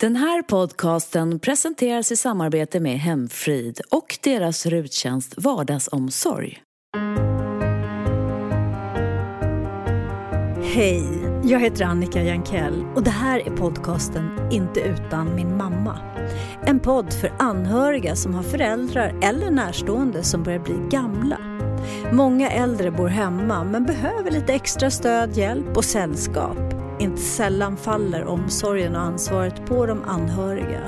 Den här podcasten presenteras i samarbete med Hemfrid och deras ruttjänst Vardagsomsorg. Hej, jag heter Annika Jankell och det här är podcasten Inte utan min mamma. En podd för anhöriga som har föräldrar eller närstående som börjar bli gamla. Många äldre bor hemma men behöver lite extra stöd, hjälp och sällskap. Inte sällan faller omsorgen och ansvaret på de anhöriga.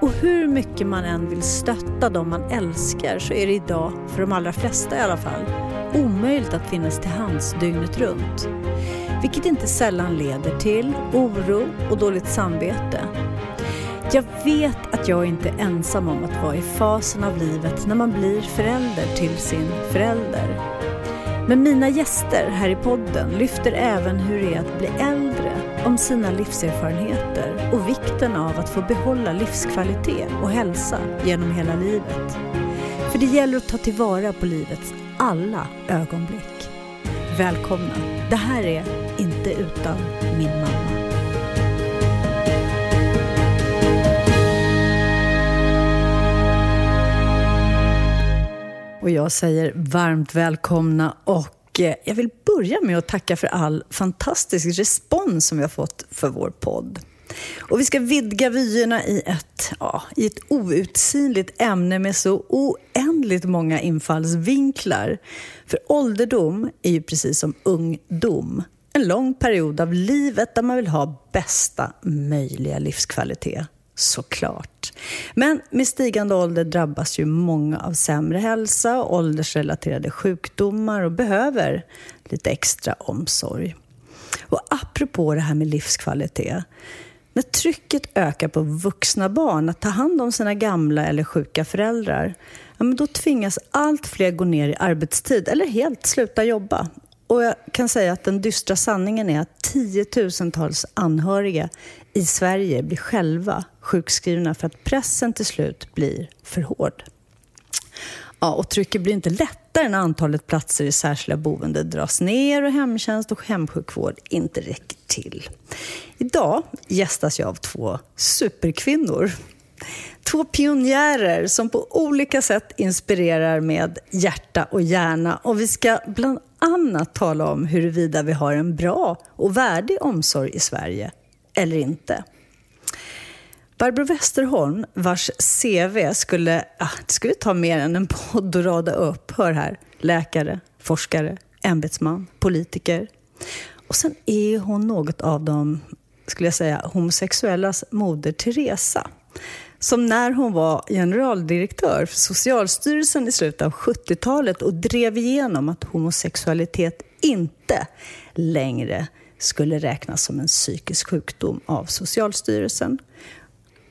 Och hur mycket man än vill stötta de man älskar så är det idag, för de allra flesta i alla fall, omöjligt att finnas till hands dygnet runt. Vilket inte sällan leder till oro och dåligt samvete. Jag vet att jag inte är ensam om att vara i fasen av livet när man blir förälder till sin förälder. Men mina gäster här i podden lyfter även hur det är att bli äldre, om sina livserfarenheter och vikten av att få behålla livskvalitet och hälsa genom hela livet. För det gäller att ta tillvara på livets alla ögonblick. Välkomna! Det här är Inte utan min mamma. Och jag säger varmt välkomna och eh, jag vill börja med att tacka för all fantastisk respons som vi har fått för vår podd. Och vi ska vidga vyerna i ett, ja, i ett outsinligt ämne med så oändligt många infallsvinklar. För ålderdom är ju precis som ungdom. En lång period av livet där man vill ha bästa möjliga livskvalitet såklart. Men med stigande ålder drabbas ju många av sämre hälsa, åldersrelaterade sjukdomar och behöver lite extra omsorg. Och apropå det här med livskvalitet. När trycket ökar på vuxna barn att ta hand om sina gamla eller sjuka föräldrar, ja, men då tvingas allt fler gå ner i arbetstid eller helt sluta jobba. Och jag kan säga att den dystra sanningen är att tiotusentals anhöriga i Sverige blir själva sjukskrivna för att pressen till slut blir för hård. Ja, och trycket blir inte lättare när antalet platser i särskilda boende dras ner och hemtjänst och hemsjukvård inte räcker till. Idag gästas jag av två superkvinnor. Två pionjärer som på olika sätt inspirerar med hjärta och hjärna. Och vi ska bland annat tala om huruvida vi har en bra och värdig omsorg i Sverige eller inte. Barbro Westerholm, vars CV skulle, ah, det skulle ta mer än en podd att rada upp, hör här, läkare, forskare, ämbetsman, politiker. Och sen är hon något av de, skulle jag säga, homosexuellas moder Teresa. Som när hon var generaldirektör för Socialstyrelsen i slutet av 70-talet och drev igenom att homosexualitet inte längre skulle räknas som en psykisk sjukdom av Socialstyrelsen.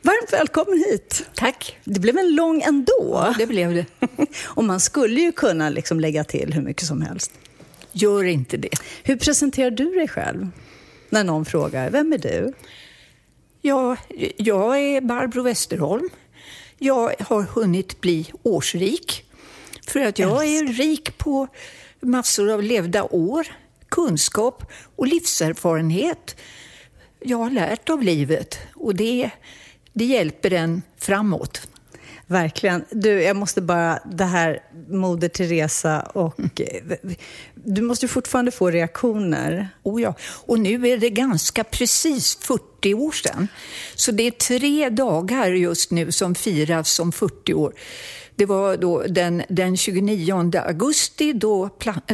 Varmt välkommen hit! Tack! Det blev en lång ändå. Det blev det. Och man skulle ju kunna liksom lägga till hur mycket som helst. Gör inte det. Hur presenterar du dig själv? När någon frågar, vem är du? Ja, jag är Barbro Westerholm. Jag har hunnit bli årsrik. För att jag är rik på massor av levda år, kunskap och livserfarenhet. Jag har lärt av livet och det, det hjälper en framåt. Verkligen. Du, jag måste bara, det här Moder Teresa och... Mm. Du måste fortfarande få reaktioner. Oh ja, och nu är det ganska precis 40 år sedan. Så det är tre dagar just nu som firas som 40 år. Det var då den, den 29 augusti då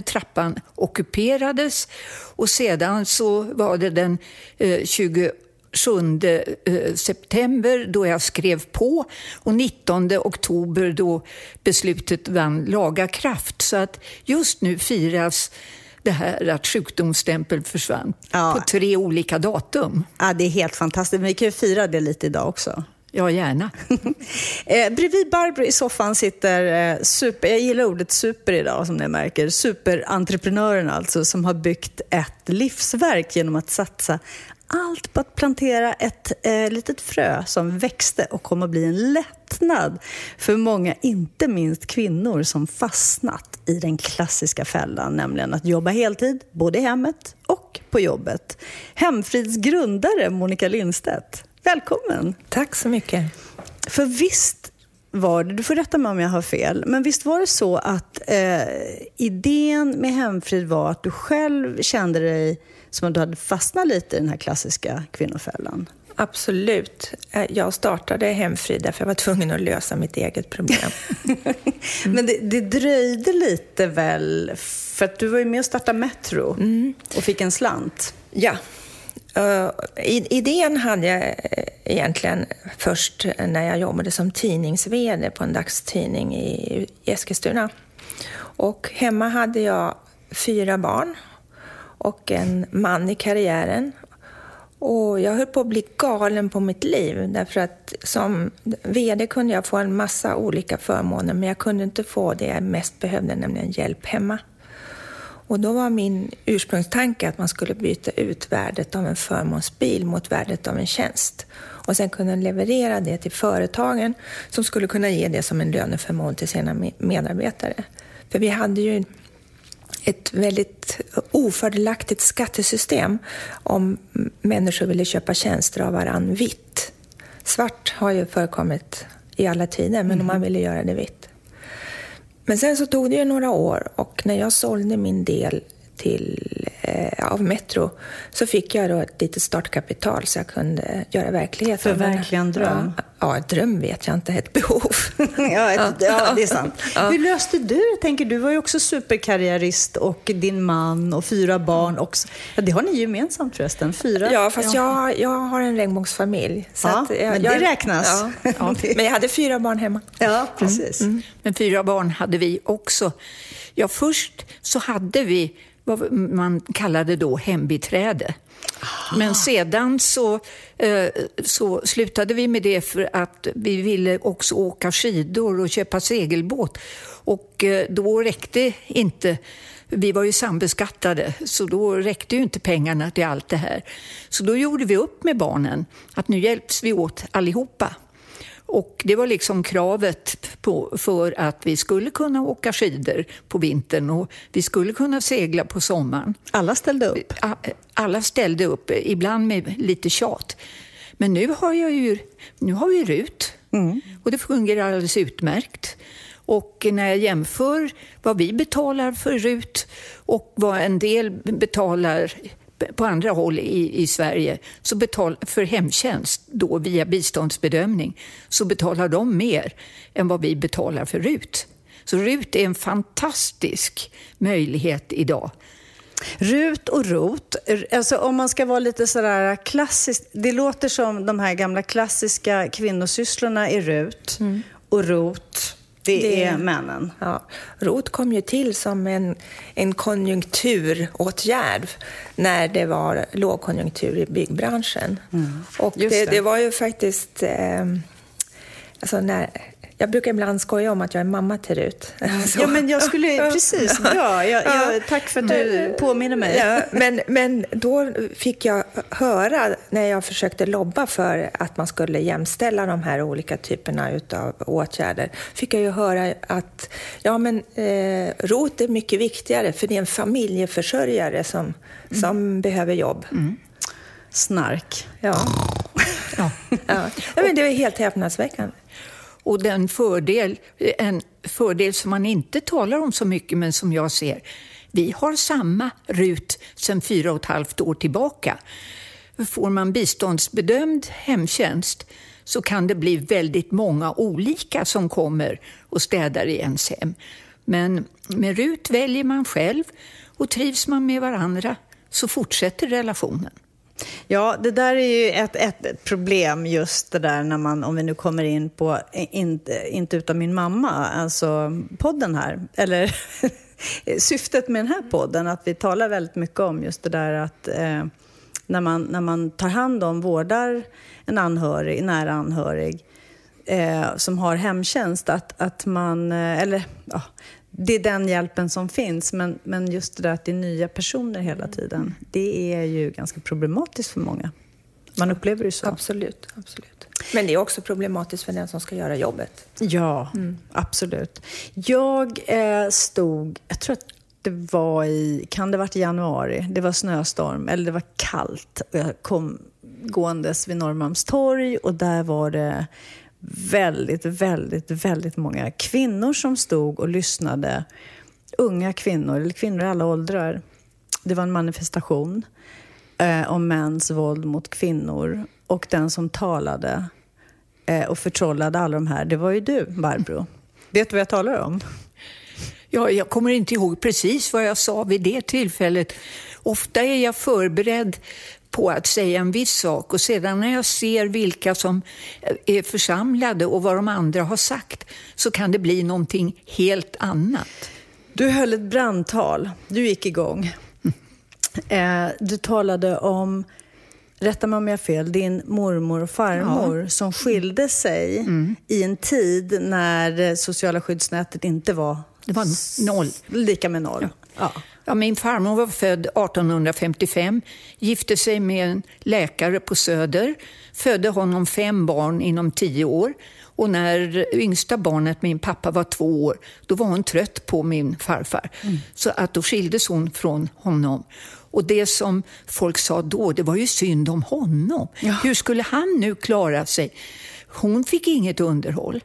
trappan ockuperades och sedan så var det den eh, 20 7 eh, september då jag skrev på och 19 oktober då beslutet vann laga kraft. Så att just nu firas det här att sjukdomsstämpeln försvann ja. på tre olika datum. Ja, det är helt fantastiskt. Men vi kan ju fira det lite idag också. Ja, gärna. eh, bredvid Barbro i soffan sitter eh, super, jag gillar ordet super idag som ni märker, superentreprenören alltså som har byggt ett livsverk genom att satsa allt på att plantera ett eh, litet frö som växte och kom att bli en lättnad för många, inte minst kvinnor som fastnat i den klassiska fällan, nämligen att jobba heltid, både i hemmet och på jobbet. Hemfrids grundare Monica Lindstedt, Välkommen! Tack så mycket. För visst var det, du får rätta mig om jag har fel, men visst var det så att eh, idén med Hemfrid var att du själv kände dig som att du hade fastnat lite i den här klassiska kvinnofällan? Absolut. Eh, jag startade Hemfrid därför jag var tvungen att lösa mitt eget problem. Mm. Men det, det, dröjde lite väl, för att du var ju med och startade Metro mm. och fick en slant. Ja. Uh, idén hade jag eh, egentligen först när jag jobbade som tidnings på en dagstidning i Eskilstuna. Och hemma hade jag fyra barn och en man i karriären och jag höll på att bli galen på mitt liv därför att som VD kunde jag få en massa olika förmåner men jag kunde inte få det jag mest behövde, nämligen hjälp hemma. Och då var min ursprungstanke att man skulle byta ut värdet av en förmånsbil mot värdet av en tjänst och sen kunna leverera det till företagen som skulle kunna ge det som en löneförmån till sina medarbetare. För vi hade ju ett väldigt ofördelaktigt skattesystem om människor ville köpa tjänster av varann vitt. Svart har ju förekommit i alla tider, men mm. om man ville göra det vitt. Men sen så tog det ju några år och när jag sålde min del till, eh, av Metro så fick jag då ett litet startkapital så jag kunde göra verklighet Förverkliga en dröm? Ja, ja, dröm vet jag inte, ett behov. ja, ett, ja, det är sant. Ja. Hur löste du? Tänker, du var ju också superkarriärist och din man och fyra barn också. Ja, det har ni gemensamt förresten, fyra. Ja, fast ja. Jag, jag har en regnbågsfamilj. Så ja, jag, men det jag, räknas. Ja, men jag hade fyra barn hemma. Ja, precis. Mm. Mm. Men fyra barn hade vi också. Ja, först så hade vi vad man kallade då hembiträde. Men sedan så, eh, så slutade vi med det för att vi ville också åka skidor och köpa segelbåt. Och eh, då räckte inte vi var ju sambeskattade, så då räckte ju inte pengarna till allt det här. Så då gjorde vi upp med barnen, att nu hjälps vi åt allihopa. Och det var liksom kravet på, för att vi skulle kunna åka skidor på vintern och vi skulle kunna segla på sommaren. Alla ställde upp? Alla ställde upp, ibland med lite tjat. Men nu har, jag ju, nu har vi RUT mm. och det fungerar alldeles utmärkt. Och när jag jämför vad vi betalar för RUT och vad en del betalar på andra håll i, i Sverige, så betal, för hemtjänst då via biståndsbedömning, så betalar de mer än vad vi betalar för RUT. Så RUT är en fantastisk möjlighet idag. RUT och ROT, alltså om man ska vara lite sådär klassiskt, det låter som de här gamla klassiska kvinnosysslorna i RUT mm. och ROT det, det är männen. Ja. ROT kom ju till som en, en konjunkturåtgärd när det var lågkonjunktur i byggbranschen. Mm. Och det, det. det, var ju faktiskt... Eh, alltså när, jag brukar ibland skoja om att jag är mamma till Rut. Ja, men jag skulle... Precis, bra. Jag, jag, tack för att du påminner mig. Ja, men, men då fick jag höra, när jag försökte lobba för att man skulle jämställa de här olika typerna av åtgärder, fick jag ju höra att ja, men, eh, ROT är mycket viktigare, för det är en familjeförsörjare som, mm. som behöver jobb. Mm. Snark. Ja. ja. ja. men det är helt häpnadsväckande. Och den fördel, en fördel som man inte talar om så mycket, men som jag ser, vi har samma RUT sedan fyra och ett halvt år tillbaka. Får man biståndsbedömd hemtjänst så kan det bli väldigt många olika som kommer och städar i ens hem. Men med RUT väljer man själv och trivs man med varandra så fortsätter relationen. Ja, det där är ju ett, ett problem just det där när man, om vi nu kommer in på Inte, inte utan min mamma, alltså podden här, eller syftet med den här podden, att vi talar väldigt mycket om just det där att eh, när, man, när man tar hand om, vårdar en anhörig, nära anhörig, eh, som har hemtjänst, att, att man, eh, eller ja, det är den hjälpen som finns, men, men just det där att det är nya personer hela tiden, det är ju ganska problematiskt för många. Man upplever det så. Absolut, absolut. Men det är också problematiskt för den som ska göra jobbet. Ja, mm. absolut. Jag eh, stod, jag tror att det var i, kan det ha varit i januari, det var snöstorm, eller det var kallt. Och jag kom gåendes vid Norrmalmstorg och där var det väldigt, väldigt, väldigt många kvinnor som stod och lyssnade. Unga kvinnor, eller kvinnor i alla åldrar. Det var en manifestation eh, om mäns våld mot kvinnor. Och den som talade eh, och förtrollade alla de här, det var ju du, Barbro. Vet du vad jag talar om? Ja, jag kommer inte ihåg precis vad jag sa vid det tillfället. Ofta är jag förberedd på att säga en viss sak och sedan när jag ser vilka som är församlade och vad de andra har sagt så kan det bli någonting helt annat. Du höll ett brandtal. Du gick igång. Eh, du talade om, rätta mig om jag har fel, din mormor och farmor ja. som skilde sig mm. i en tid när sociala skyddsnätet inte var, det var noll. lika med noll. Ja. Ja. Ja, min farmor var född 1855, gifte sig med en läkare på Söder, födde honom fem barn inom tio år. Och när yngsta barnet, min pappa, var två år, då var hon trött på min farfar. Mm. Så att då skildes hon från honom. Och det som folk sa då, det var ju synd om honom. Ja. Hur skulle han nu klara sig? Hon fick inget underhåll.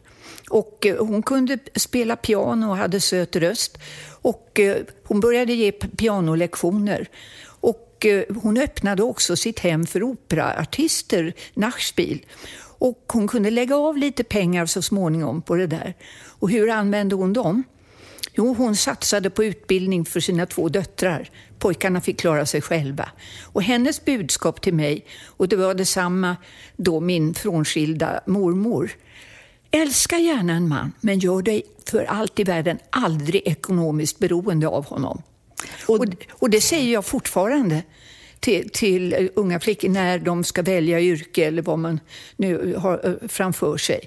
Och eh, hon kunde spela piano och hade söt röst. Och eh, hon började ge pianolektioner. Och eh, hon öppnade också sitt hem för operaartister, Nachspiel. Och hon kunde lägga av lite pengar så småningom på det där. Och hur använde hon dem? Jo, hon satsade på utbildning för sina två döttrar. Pojkarna fick klara sig själva. Och hennes budskap till mig, och det var detsamma då min frånskilda mormor, Älska gärna en man, men gör dig för allt i världen aldrig ekonomiskt beroende av honom. Och, och det säger jag fortfarande till, till, unga flickor när de ska välja yrke eller vad man nu har eh, framför sig.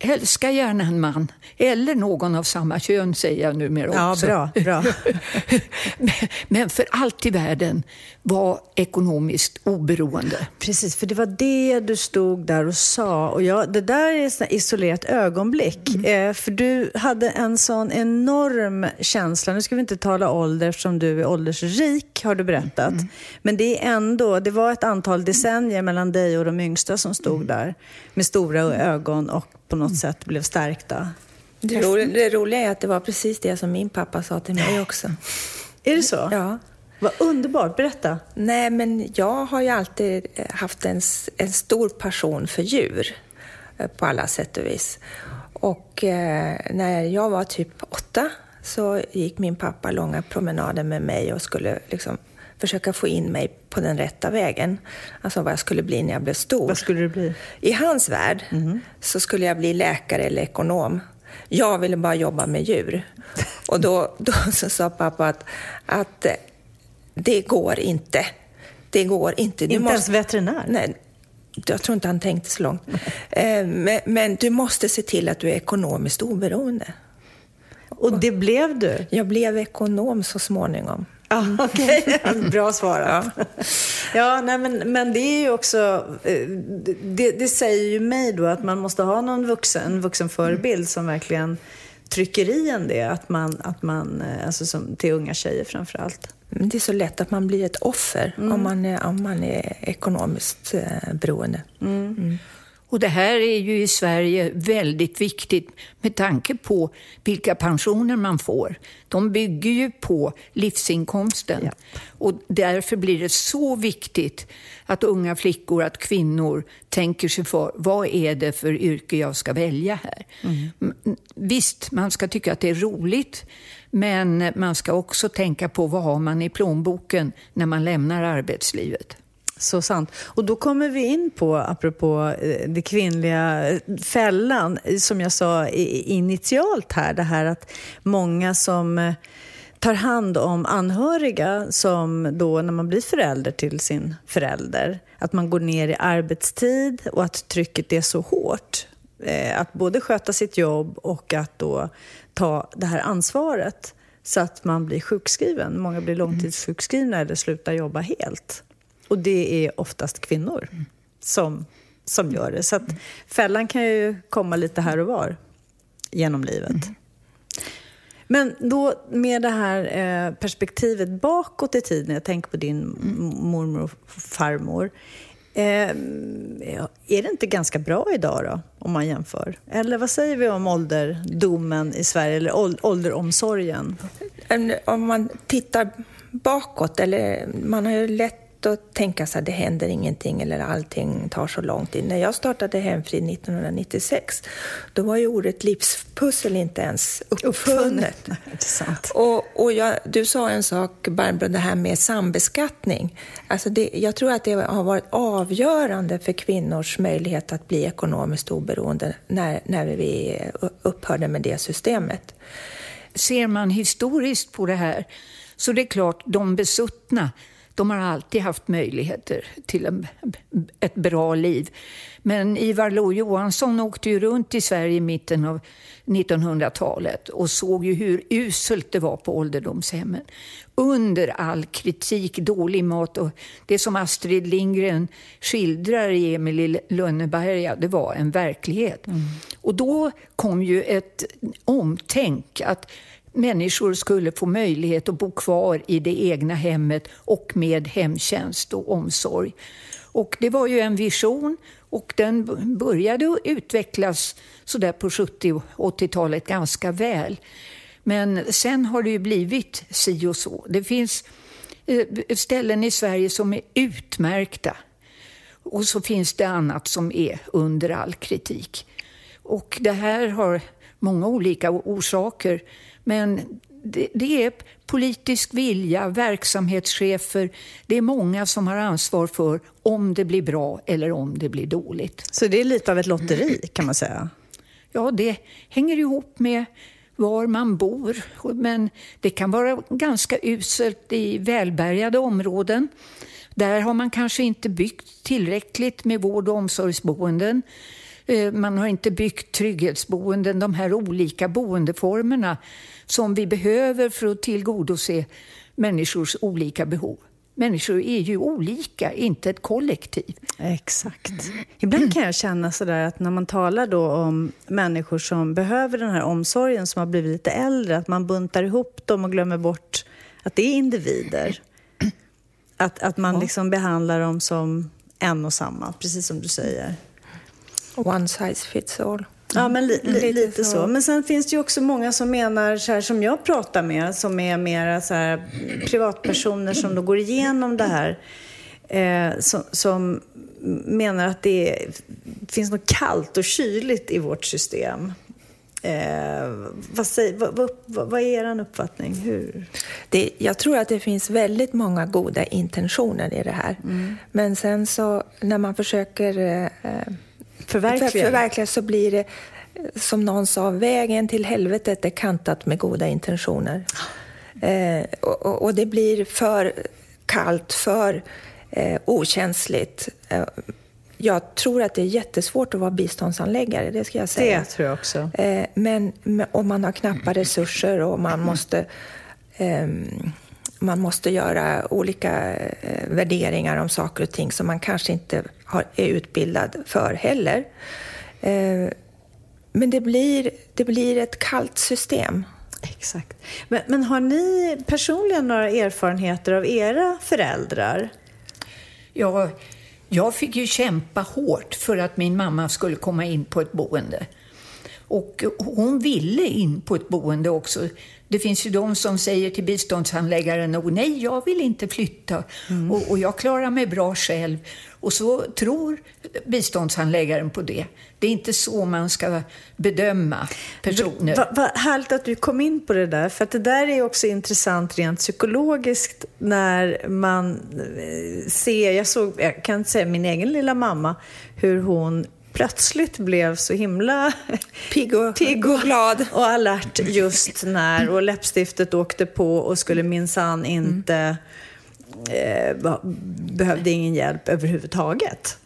Älska gärna en man, eller någon av samma kön säger jag numera också. Ja, bra, bra. Men för allt i världen, var ekonomiskt oberoende. Precis, för det var det du stod där och sa. Och jag, det där är ett isolerat ögonblick. Mm. Eh, för du hade en sån enorm känsla. Nu ska vi inte tala ålder eftersom du är åldersrik, har du berättat. Mm. Men det är ändå, det var ett antal decennier mellan dig och de yngsta som stod mm. där med stora ögon och på något sätt blev stärkta. Det, ro det roliga är att det var precis det som min pappa sa till mig också. Är det så? Ja. Vad underbart, berätta. Nej, men jag har ju alltid haft en, en stor passion för djur eh, på alla sätt och vis. Och eh, när jag var typ åtta så gick min pappa långa promenader med mig och skulle liksom försöka få in mig på den rätta vägen. Alltså vad jag skulle bli när jag blev stor. Vad skulle du bli? I hans värld mm. så skulle jag bli läkare eller ekonom. Jag ville bara jobba med djur. Och då, då så sa pappa att, att det går inte. Det går inte. Du inte måste, ens veterinär? Nej, jag tror inte han tänkte så långt. Eh, men, men, du måste se till att du är ekonomiskt oberoende. Och det blev du? Jag blev ekonom så småningom. Ah, Okej, okay. bra svarat. Ja, ja nej, men, men det är ju också... Eh, det, det, säger ju mig då att man måste ha någon vuxen, en vuxen förebild som verkligen trycker i en det. Att man, att man, eh, alltså som, till unga tjejer framför allt. Det är så lätt att man blir ett offer mm. om, man är, om man är ekonomiskt eh, beroende. Mm. Mm. Och det här är ju i Sverige väldigt viktigt med tanke på vilka pensioner man får. De bygger ju på livsinkomsten. Ja. Och därför blir det så viktigt att unga flickor, att kvinnor tänker sig för. Vad är det för yrke jag ska välja här? Mm. Visst, man ska tycka att det är roligt. Men man ska också tänka på vad har man i plånboken när man lämnar arbetslivet. Så sant. Och då kommer vi in på, apropå eh, det kvinnliga eh, fällan, som jag sa initialt här, det här att många som eh, tar hand om anhöriga som då när man blir förälder till sin förälder, att man går ner i arbetstid och att trycket är så hårt. Att både sköta sitt jobb och att då ta det här ansvaret så att man blir sjukskriven. Många blir långtidssjukskrivna eller slutar jobba helt. Och det är oftast kvinnor som, som gör det. Så att fällan kan ju komma lite här och var genom livet. Mm. Men då med det här eh, perspektivet bakåt i tiden, jag tänker på din mormor och farmor. Eh, är det inte ganska bra idag då, om man jämför? Eller vad säger vi om ålderdomen i Sverige, eller ålderomsorgen? Om man tittar bakåt, eller man har ju lätt att tänka sig att det händer ingenting eller allting tar så lång tid. När jag startade Hemfrid 1996, då var ju ordet livspussel inte ens uppfunnet. uppfunnet. och, och jag, du sa en sak, Barbro, det här med sambeskattning. Alltså det, jag tror att det har varit avgörande för kvinnors möjlighet att bli ekonomiskt oberoende när, när vi upphörde med det systemet. Ser man historiskt på det här så det är klart, de besuttna de har alltid haft möjligheter till en, ett bra liv. Men Ivar Lo-Johansson åkte ju runt i Sverige i mitten av 1900-talet och såg ju hur uselt det var på ålderdomshemmen. Under all kritik, dålig mat och det som Astrid Lindgren skildrar i Emil i Lönneberga, det var en verklighet. Mm. Och då kom ju ett omtänk att människor skulle få möjlighet att bo kvar i det egna hemmet och med hemtjänst och omsorg. Och det var ju en vision och den började utvecklas så där på 70 och 80-talet ganska väl. Men sen har det ju blivit si och så. Det finns eh, ställen i Sverige som är utmärkta och så finns det annat som är under all kritik. Och det här har många olika orsaker. Men det, det, är politisk vilja, verksamhetschefer. Det är många som har ansvar för om det blir bra eller om det blir dåligt. Så det är lite av ett lotteri kan man säga? Ja, det hänger ihop med var man bor. Men det kan vara ganska uselt i välbärgade områden. Där har man kanske inte byggt tillräckligt med vård och omsorgsboenden. Eh, man har inte byggt trygghetsboenden, de här olika boendeformerna som vi behöver för att tillgodose människors olika behov. Människor är ju olika, inte ett kollektiv. Exakt. Ibland kan jag känna sådär att när man talar då om människor som behöver den här omsorgen, som har blivit lite äldre, att man buntar ihop dem och glömmer bort att det är individer. Att, att man liksom behandlar dem som en och samma, precis som du säger. One size fits all. Ja, men li, li, lite, så. Men sen finns det ju också många som menar, så här, som jag pratar med, som är mera så här, privatpersoner som då går igenom det här, eh, som, som, menar att det finns något kallt och kyligt i vårt system. Eh, vad, säger, vad, vad, vad, är er uppfattning? Hur? Det, jag tror att det finns väldigt många goda intentioner i det här. Mm. Men sen så när man försöker eh, förverkliga. För, förverkliga så blir det, som någon sa, vägen till helvetet är kantat med goda intentioner. Eh, och, och, det blir för kallt, för eh, okänsligt. Eh, jag tror att det är jättesvårt att vara biståndsanläggare, det ska jag säga. Det tror jag också. Eh, men om man har knappa resurser och man måste ehm, man måste göra olika eh, värderingar om saker och ting som man kanske inte har, är utbildad för heller. Eh, men det blir, det blir ett kallt system. Exakt. Men, men har ni personligen några erfarenheter av era föräldrar? Ja, jag fick ju kämpa hårt för att min mamma skulle komma in på ett boende. Och hon ville in på ett boende också. Det finns ju de som säger till biståndshandläggaren oh, nej, jag vill inte flytta mm. och, och, jag klarar mig bra själv. Och så tror biståndshandläggaren på det. Det är inte så man ska bedöma personer. Vad va, härligt att du kom in på det där, för det där är också intressant rent psykologiskt när man eh, ser, jag såg, jag kan säga min egen lilla mamma, hur hon plötsligt blev så himla pigg och, pigg och glad och alert just när och läppstiftet åkte på och skulle minsann inte mm. eh, behövde ingen hjälp överhuvudtaget.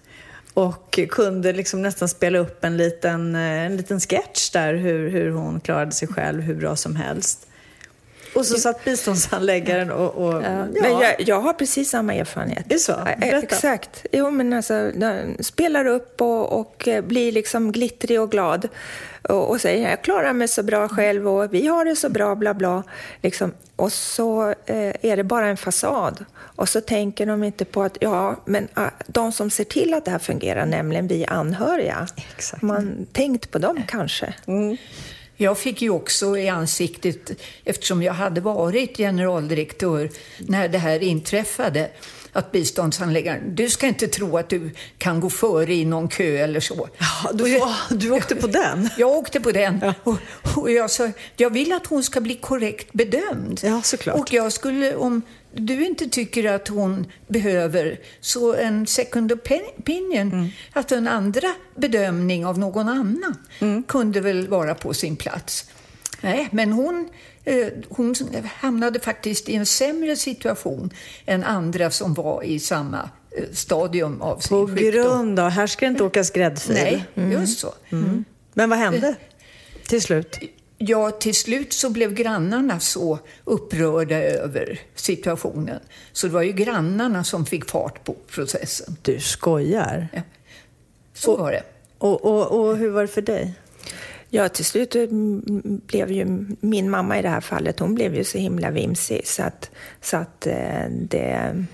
Och kunde liksom nästan spela upp en liten, eh, en liten sketch där hur, hur hon klarade sig själv hur bra som helst. Och, så satt biståndshandläggaren och... och ja. Men jag, jag, har precis samma erfarenhet. Det är så? Berätta. Exakt. Jo, men alltså, spelar upp och, och blir liksom glittrig och glad och, och säger jag klarar mig så bra själv och vi har det så bra, bla bla. Liksom. Och så eh, är det bara en fasad. Och så tänker de inte på att ja, men ah, de som ser till att det här fungerar, nämligen vi anhöriga, Exakt. man tänkt på dem kanske. Mm. Jag fick ju också i ansiktet, eftersom jag hade varit generaldirektör när det här inträffade, att biståndshandläggaren, du ska inte tro att du kan gå före i någon kö eller så. Ja, du, du åkte på den? Jag åkte på den. Ja. Och, och, jag sa, jag vill att hon ska bli korrekt bedömd. Ja, såklart. Och jag skulle, om du inte tycker att hon behöver, så en second opinion, mm. att en andra bedömning av någon annan mm. kunde väl vara på sin plats. Nej, men hon Eh, hon hamnade faktiskt i en sämre situation än andra som var i samma eh, stadium av sin På sjukdom. grund av, här ska det inte åkas gräddfil. Nej, mm. just så. Mm. Men vad hände till slut? Ja, till slut så blev grannarna så upprörda över situationen. Så det var ju grannarna som fick fart på processen. Du skojar? Ja. Så och, var det. Och, och, och hur var det för dig? Ja, till slut eh, blev ju min mamma i det här fallet, hon blev ju så himla vimsig så att, så att eh, det,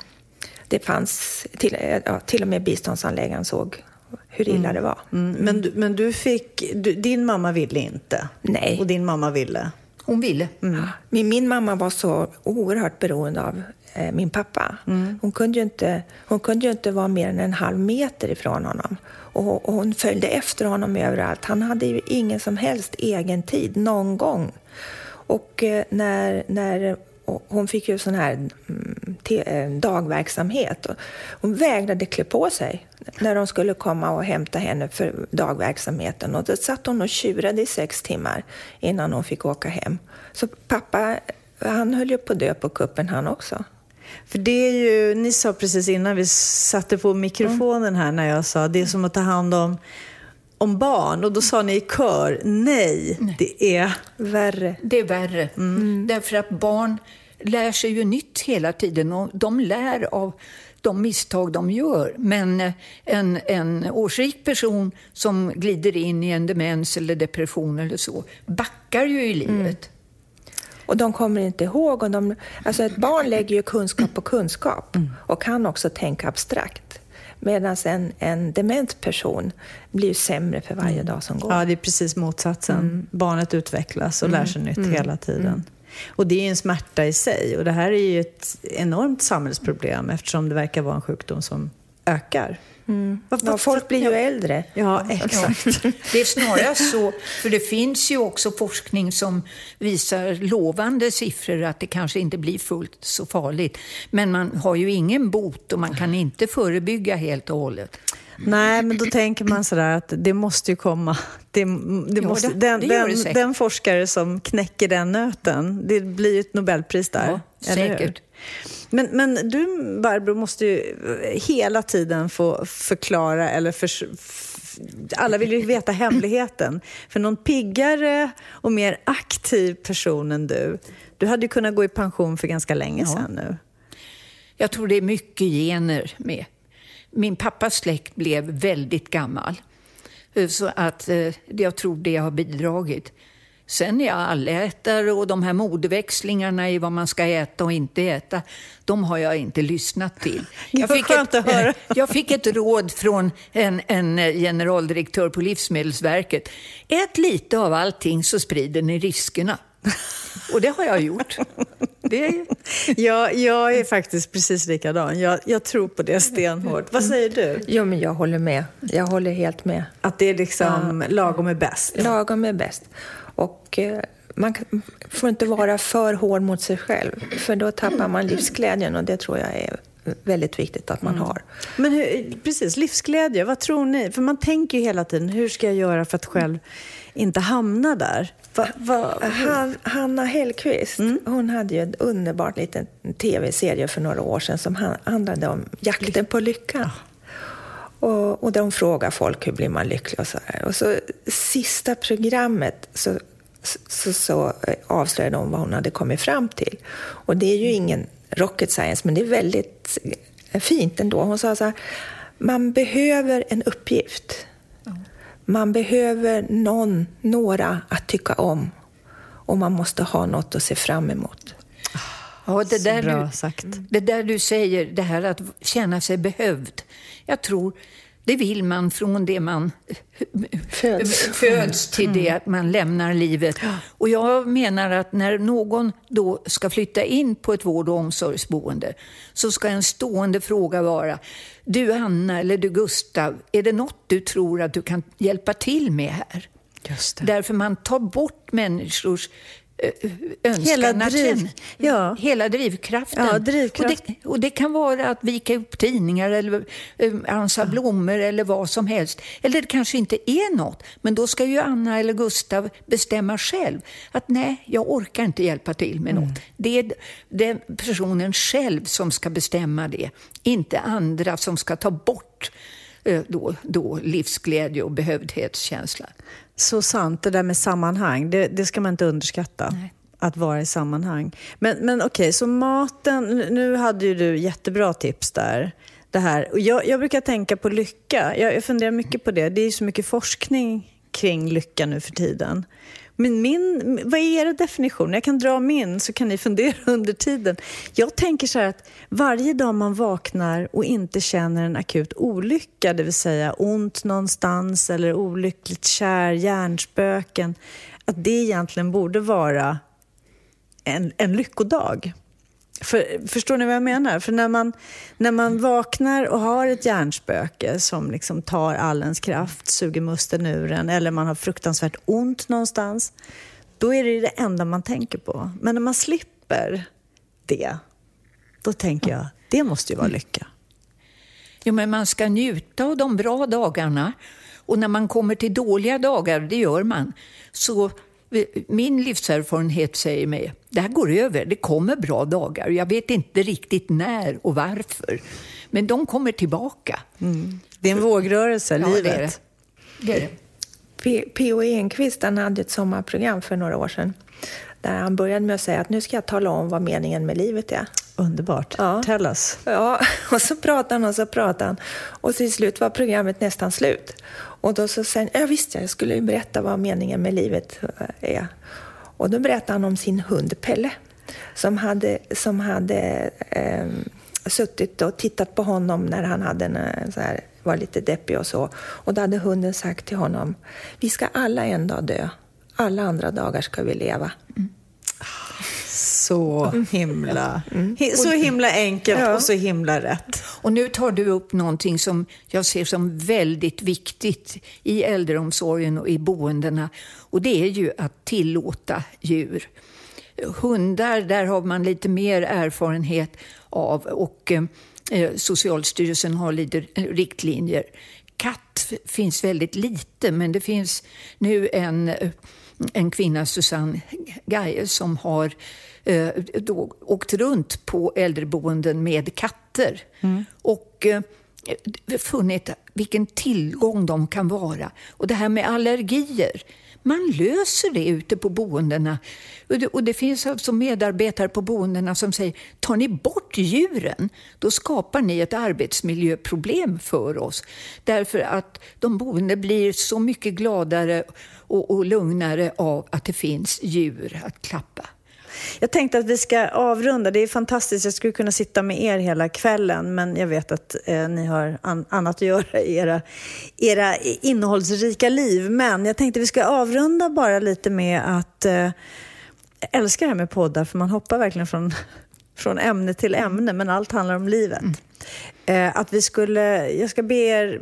det fanns, till, ja, till och med biståndsanläggaren såg hur illa mm. det var. Mm. Men, men du fick, du, din mamma ville inte? Nej. Och din mamma ville? Hon ville. Mm. Min, min mamma var så oerhört beroende av eh, min pappa. Mm. Hon, kunde ju inte, hon kunde ju inte vara mer än en halv meter ifrån honom. Och, och hon följde efter honom överallt. Han hade ju ingen som helst egen tid någon gång. Och eh, när, när hon fick ju sån här mm, dagverksamhet. Hon vägrade klä på sig när de skulle komma och hämta henne för dagverksamheten. Och då satt hon och tjurade i sex timmar innan hon fick åka hem. Så pappa, han höll ju på att dö på kuppen han också. För det är ju, ni sa precis innan vi satte på mikrofonen här när jag sa det är som att ta hand om om barn och då sa ni i kör nej, nej. det är värre. Det är värre. Mm. mm. Därför att barn lär sig ju nytt hela tiden och de lär av de misstag de gör. Men en, en årsrik person som glider in i en demens eller depression eller så backar ju i livet. Mm. Och de kommer inte ihåg. Och de, alltså ett barn lägger ju kunskap på kunskap mm. och kan också tänka abstrakt. Medan en, en dement person blir sämre för varje mm. dag som går. Ja, det är precis motsatsen. Mm. Barnet utvecklas och lär sig nytt mm. hela tiden. Och det är en smärta i sig. Och det här är ju ett enormt samhällsproblem eftersom det verkar vara en sjukdom som ökar. Mm. Ja, folk blir ju äldre. Ja, exakt. Det är snarare så, för det finns ju också forskning som visar lovande siffror att det kanske inte blir fullt så farligt. Men man har ju ingen bot och man kan inte förebygga helt och hållet. Nej, men då tänker man sådär att det måste ju komma. Det, det ja, måste, det, den, det den, den, forskare som knäcker den nöten, det blir ju ett Nobelpris där. Ja, säkert. Men, men du, Barbro, måste ju hela tiden få förklara eller för, alla vill ju veta hemligheten. För någon piggare och mer aktiv person än du, du hade ju kunnat gå i pension för ganska länge ja. sedan nu. Jag tror det är mycket gener med. Min pappas släkt blev väldigt gammal. Så att eh, jag tror det har bidragit. Sen är jag allätare och de här modeväxlingarna i vad man ska äta och inte äta, de har jag inte lyssnat till. Jag fick, ett, jag fick ett råd från en, en generaldirektör på Livsmedelsverket. Ät lite av allting så sprider ni riskerna. Och det har jag gjort. Det... Ja, jag är faktiskt precis likadan. Jag, jag tror på det stenhårt. Vad säger du? Jo, men jag håller med. Jag håller helt med. Att det är liksom ja. lagom är bäst? Lagom är bäst. Och eh, man får inte vara för hård mot sig själv, för då tappar man livsglädjen och det tror jag är väldigt viktigt att man mm. har. Men hur, precis, livsglädje, vad tror ni? För man tänker ju hela tiden, hur ska jag göra för att själv inte hamna där? Va, va, Han, Hanna Hellquist, mm. hon hade ju en underbart liten tv-serie för några år sedan som handlade om jakten på lyckan. Ja. Och, och där hon frågar folk hur blir man lycklig och så här. Och så sista programmet så så, så avslöjade hon vad hon hade kommit fram till. Och det är ju ingen rocket science, men det är väldigt fint ändå. Hon sa så här, man behöver en uppgift. Man behöver någon, några att tycka om och man måste ha något att se fram emot. Ja, det, där bra du, sagt. det där du säger, det här att känna sig behövd. Jag tror det vill man från det man Föds. föds till det att man lämnar livet. Och jag menar att när någon då ska flytta in på ett vård och omsorgsboende så ska en stående fråga vara Du Anna eller du Gustav, är det något du tror att du kan hjälpa till med här? Därför man tar bort människors önskan Hela att driv- känna- ja. Hela drivkraften. Ja, drivkraft. Och, det, och det kan vara att vika upp tidningar eller eh, ansa blommor eller vad som helst. Eller det kanske inte är något, men då ska ju Anna eller Gustav bestämma själv. Att nej, jag orkar inte hjälpa till med något. Det är den personen själv som ska bestämma det, inte andra som ska ta bort eh, då, då livsglädje och behövdhetskänsla. Så sant, det där med sammanhang. Det, det ska man inte underskatta. Nej. Att vara i sammanhang. Men, men okej, så maten. Nu hade ju du jättebra tips där. Det här. Jag, jag brukar tänka på lycka. Jag, jag funderar mycket på det. Det är ju så mycket forskning kring lycka nu för tiden. Men min, vad är er definition? Jag kan dra min så kan ni fundera under tiden. Jag tänker så här att varje dag man vaknar och inte känner en akut olycka, det vill säga ont någonstans eller olyckligt kär, hjärnspöken, att det egentligen borde vara en, en lyckodag. För, förstår ni vad jag menar? För när man, när man vaknar och har ett hjärnspöke som liksom tar all ens kraft, suger musten ur en, eller man har fruktansvärt ont någonstans, då är det det enda man tänker på. Men när man slipper det, då tänker jag, det måste ju vara lycka. Ja, men man ska njuta av de bra dagarna. Och när man kommer till dåliga dagar, det gör man, så min livserfarenhet säger mig, det här går över, det kommer bra dagar. Jag vet inte riktigt när och varför, men de kommer tillbaka. Det är en vågrörelse, Ja, livet. det är det. det, är det. P- P.O. Enquist han hade ett sommarprogram för några år sedan där han började med att säga att nu ska jag tala om vad meningen med livet är. Underbart. Ja. Tell us. Ja, och så pratade han och så pratade han. Och till slut var programmet nästan slut. Och då så sa han, ja visst jag skulle ju berätta vad meningen med livet eh, är. Och då berättade han om sin hund Pelle. Som hade, som hade eh, suttit och tittat på honom när han hade en, eh, så här, var lite deppig och så. Och då hade hunden sagt till honom, vi ska alla en dag dö. Alla andra dagar ska vi leva. Mm. Så himla, hi- så himla enkelt Ja. och så himla rätt. Och nu tar du upp någonting som jag ser som väldigt viktigt i äldreomsorgen och i boendena. Och det är ju att tillåta djur. Hundar, där har man lite mer erfarenhet av och eh, Socialstyrelsen har lite riktlinjer. Katt finns väldigt lite, men det finns nu en, en kvinna, Susanne Gaje, som har eh, då åkt runt på äldreboenden med katter. Och eh, funnit vilken tillgång de kan vara. Och det här med allergier, man löser det ute på boendena. Och det, och det finns alltså medarbetare på boendena som säger, tar ni bort djuren, då skapar ni ett arbetsmiljöproblem för oss. Därför att de boende blir så mycket gladare och, och lugnare av att det finns djur att klappa. Jag tänkte att vi ska avrunda. Det är fantastiskt. Jag skulle kunna sitta med er hela kvällen, men jag vet att eh, ni har an- annat att göra i era, era innehållsrika liv. Men jag tänkte att vi ska avrunda bara lite med att eh, älskar det här med poddar, för man hoppar verkligen från, från ämne till ämne, men allt handlar om livet. Eh, att vi skulle, jag ska be er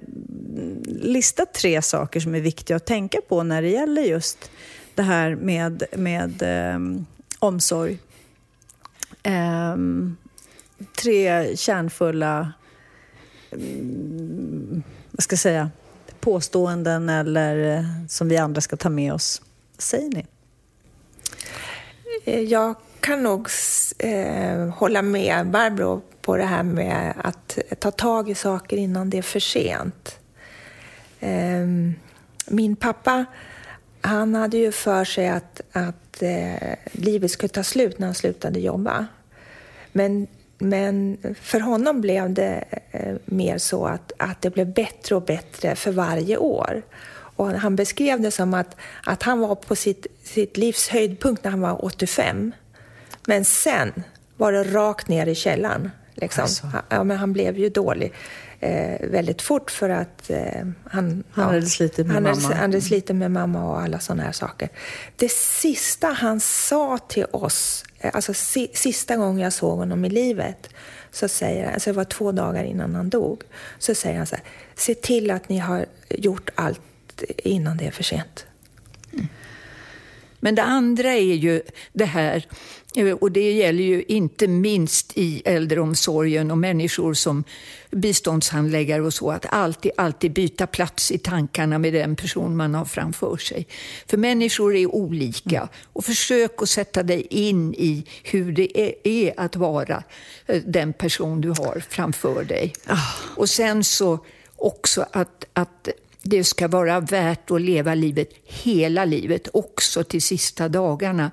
lista tre saker som är viktiga att tänka på när det gäller just det här med, med ehm, omsorg. Um, tre kärnfulla um, vad ska jag säga, påståenden eller eh, som vi andra ska ta med oss. Vad säger ni? Eh, jag kan nog eh, hålla med Barbro på det här med att ta tag i saker innan det är för sent. Eh, min pappa han hade ju för sig att, att eh, livet skulle ta slut när han slutade jobba. Men, men för honom blev det eh, mer så att, att det blev bättre och bättre för varje år. Och han beskrev det som att, att han var på sitt, sitt livs höjdpunkt när han var 85. Men sen var det rakt ner i källaren. Liksom. Alltså. Ja, men han blev ju dålig eh, väldigt fort för att eh, han, han ja, hade slitit med han mamma. Hade, han hade slitit med mamma och alla sådana här saker. Det sista han sa till oss, eh, alltså si, sista gången jag såg honom i livet, så säger han, alltså det var två dagar innan han dog, så säger han så här, se till att ni har gjort allt innan det är för sent. Mm. Men det andra är ju det här, och det gäller ju inte minst i äldreomsorgen och människor som biståndshandläggare och så, att alltid, alltid byta plats i tankarna med den person man har framför sig. För människor är olika och försök att sätta dig in i hur det är, att vara eh, den person du har framför dig. Oh. Och sen så också att, att det ska vara värt att leva livet hela livet, också till sista dagarna.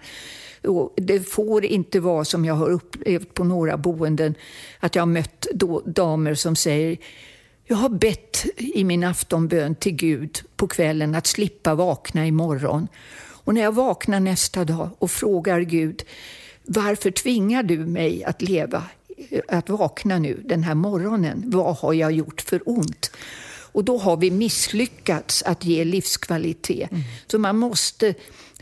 Och det får inte vara som jag har upplevt på några boenden, att jag har mött damer som säger jag har bett i min aftonbön till Gud på kvällen att slippa vakna imorgon. Och när jag vaknar nästa dag och frågar Gud, varför tvingar du mig att leva, att vakna nu den här morgonen? Vad har jag gjort för ont? Och då har vi misslyckats att ge livskvalitet. Mm. Så man måste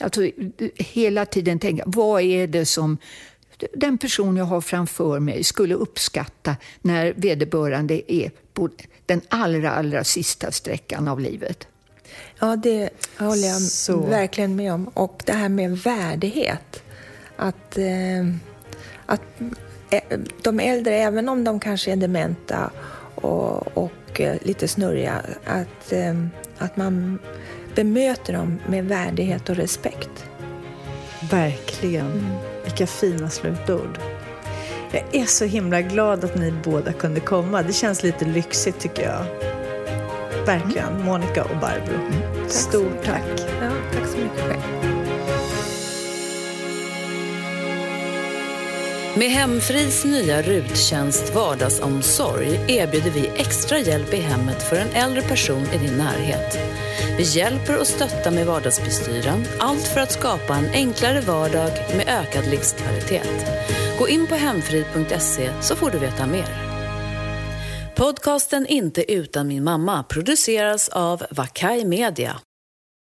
alltså, hela tiden tänka, vad är det som den person jag har framför mig skulle uppskatta när vederbörande är på den allra, allra sista sträckan av livet. Ja, det håller jag Så. verkligen med om. Och det här med värdighet. Att, eh, att eh, de äldre, även om de kanske är dementa och, och eh, lite snurriga, att, eh, att man bemöter dem med värdighet och respekt. Verkligen. Mm. Vilka fina slutord. Jag är så himla glad att ni båda kunde komma. Det känns lite lyxigt tycker jag. Verkligen. Mm. Monica och Barbro. Mm. Stort tack. Ja, tack så mycket själv. Med Hemfrids nya RUT-tjänst Vardagsomsorg erbjuder vi extra hjälp i hemmet för en äldre person i din närhet. Vi hjälper och stöttar med vardagsbestyren, allt för att skapa en enklare vardag med ökad livskvalitet. Gå in på hemfrid.se så får du veta mer. Podcasten Inte utan min mamma produceras av Vakai Media.